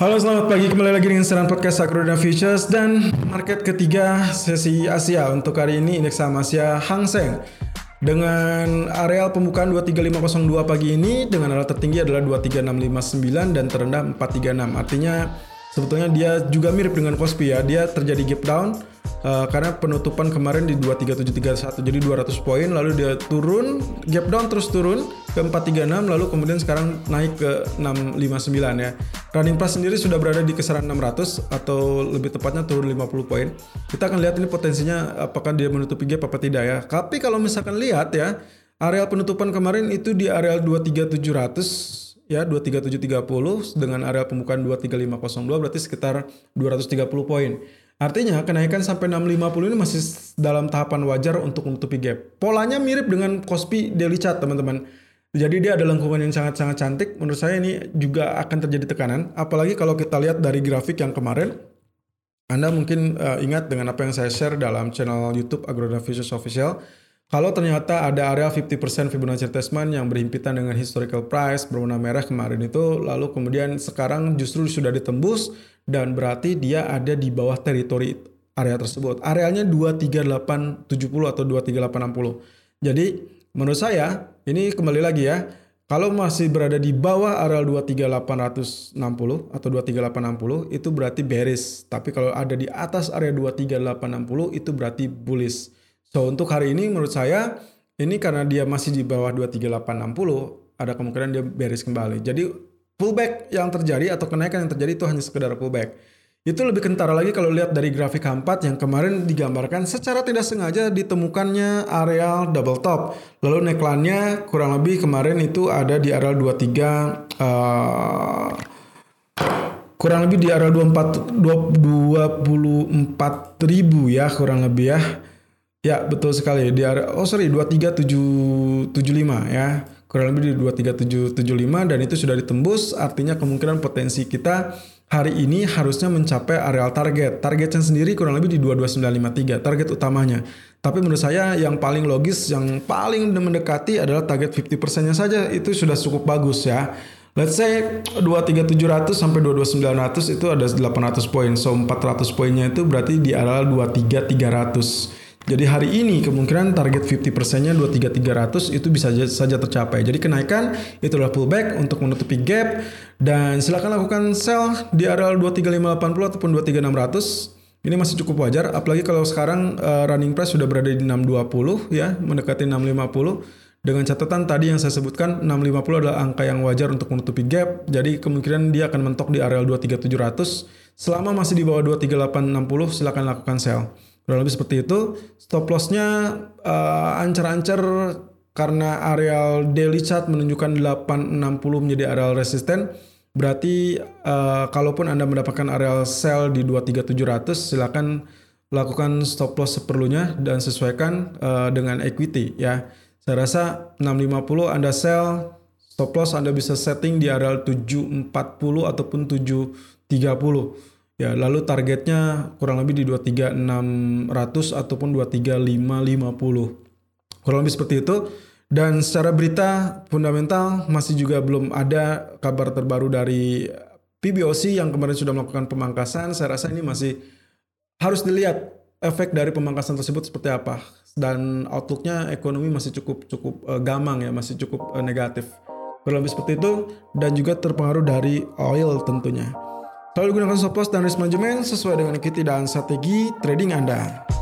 Halo selamat pagi. Kembali lagi dengan Seran Podcast Akrona Futures dan market ketiga sesi Asia. Untuk hari ini indeks saham Asia Hang Seng. Dengan areal pembukaan 23502 pagi ini dengan area tertinggi adalah 23659 dan terendah 436 artinya sebetulnya dia juga mirip dengan Kospi ya. Dia terjadi gap down uh, karena penutupan kemarin di 23731 jadi 200 poin lalu dia turun gap down terus turun ke 436 lalu kemudian sekarang naik ke 659 ya. Running price sendiri sudah berada di kisaran 600 atau lebih tepatnya turun 50 poin. Kita akan lihat ini potensinya apakah dia menutupi gap apa tidak ya. Tapi kalau misalkan lihat ya area penutupan kemarin itu di area 23700 ya 23730 dengan area pembukaan 23502 berarti sekitar 230 poin. Artinya kenaikan sampai 650 ini masih dalam tahapan wajar untuk menutupi gap. Polanya mirip dengan Kospi Daily Chart teman-teman. Jadi dia ada lengkungan yang sangat-sangat cantik. Menurut saya ini juga akan terjadi tekanan. Apalagi kalau kita lihat dari grafik yang kemarin. Anda mungkin uh, ingat dengan apa yang saya share dalam channel YouTube Agroda Official. Kalau ternyata ada area 50% Fibonacci retracement yang berhimpitan dengan historical price berwarna merah kemarin itu, lalu kemudian sekarang justru sudah ditembus dan berarti dia ada di bawah teritori area tersebut. Arealnya 23870 atau 23860. Jadi menurut saya ini kembali lagi ya. Kalau masih berada di bawah areal 23860 atau 23860 itu berarti bearish. Tapi kalau ada di atas area 23860 itu berarti bullish. So untuk hari ini menurut saya ini karena dia masih di bawah 23860 ada kemungkinan dia bearish kembali. Jadi pullback yang terjadi atau kenaikan yang terjadi itu hanya sekedar pullback. Itu lebih kentara lagi kalau lihat dari grafik H4 yang kemarin digambarkan secara tidak sengaja ditemukannya areal double top. Lalu neckline-nya kurang lebih kemarin itu ada di areal 23 uh, eh, kurang lebih di area 24 24 ribu ya kurang lebih ya. Ya betul sekali di area oh sorry 23775 ya kurang lebih di 23775 dan itu sudah ditembus artinya kemungkinan potensi kita hari ini harusnya mencapai areal target. Targetnya sendiri kurang lebih di 22953 target utamanya. Tapi menurut saya yang paling logis yang paling mendekati adalah target 50%-nya saja itu sudah cukup bagus ya. Let's say 23700 sampai 22900 itu ada 800 poin. So 400 poinnya itu berarti di areal 23300. Jadi hari ini kemungkinan target 50%-nya 23300 itu bisa saja tercapai. Jadi kenaikan itu adalah pullback untuk menutupi gap dan silakan lakukan sell di area 23580 ataupun 23600. Ini masih cukup wajar apalagi kalau sekarang uh, running price sudah berada di 620 ya, mendekati 650. Dengan catatan tadi yang saya sebutkan 650 adalah angka yang wajar untuk menutupi gap. Jadi kemungkinan dia akan mentok di area 23700. Selama masih di bawah 23860 silakan lakukan sell. Kurang lebih seperti itu. Stop lossnya uh, ancar-ancar karena areal daily chart menunjukkan 860 menjadi areal resisten. Berarti uh, kalaupun Anda mendapatkan areal sell di 23700 silakan lakukan stop loss seperlunya dan sesuaikan uh, dengan equity ya. Saya rasa 650 Anda sell, stop loss Anda bisa setting di areal 740 ataupun 730. Ya, lalu targetnya kurang lebih di 23600 ataupun 23550. Kurang lebih seperti itu. Dan secara berita fundamental masih juga belum ada kabar terbaru dari PBOC yang kemarin sudah melakukan pemangkasan. Saya rasa ini masih harus dilihat efek dari pemangkasan tersebut seperti apa. Dan outlooknya ekonomi masih cukup cukup uh, gamang ya, masih cukup uh, negatif. Kurang lebih seperti itu dan juga terpengaruh dari oil tentunya. Selalu gunakan stop loss dan risk management sesuai dengan equity strategi trading Anda.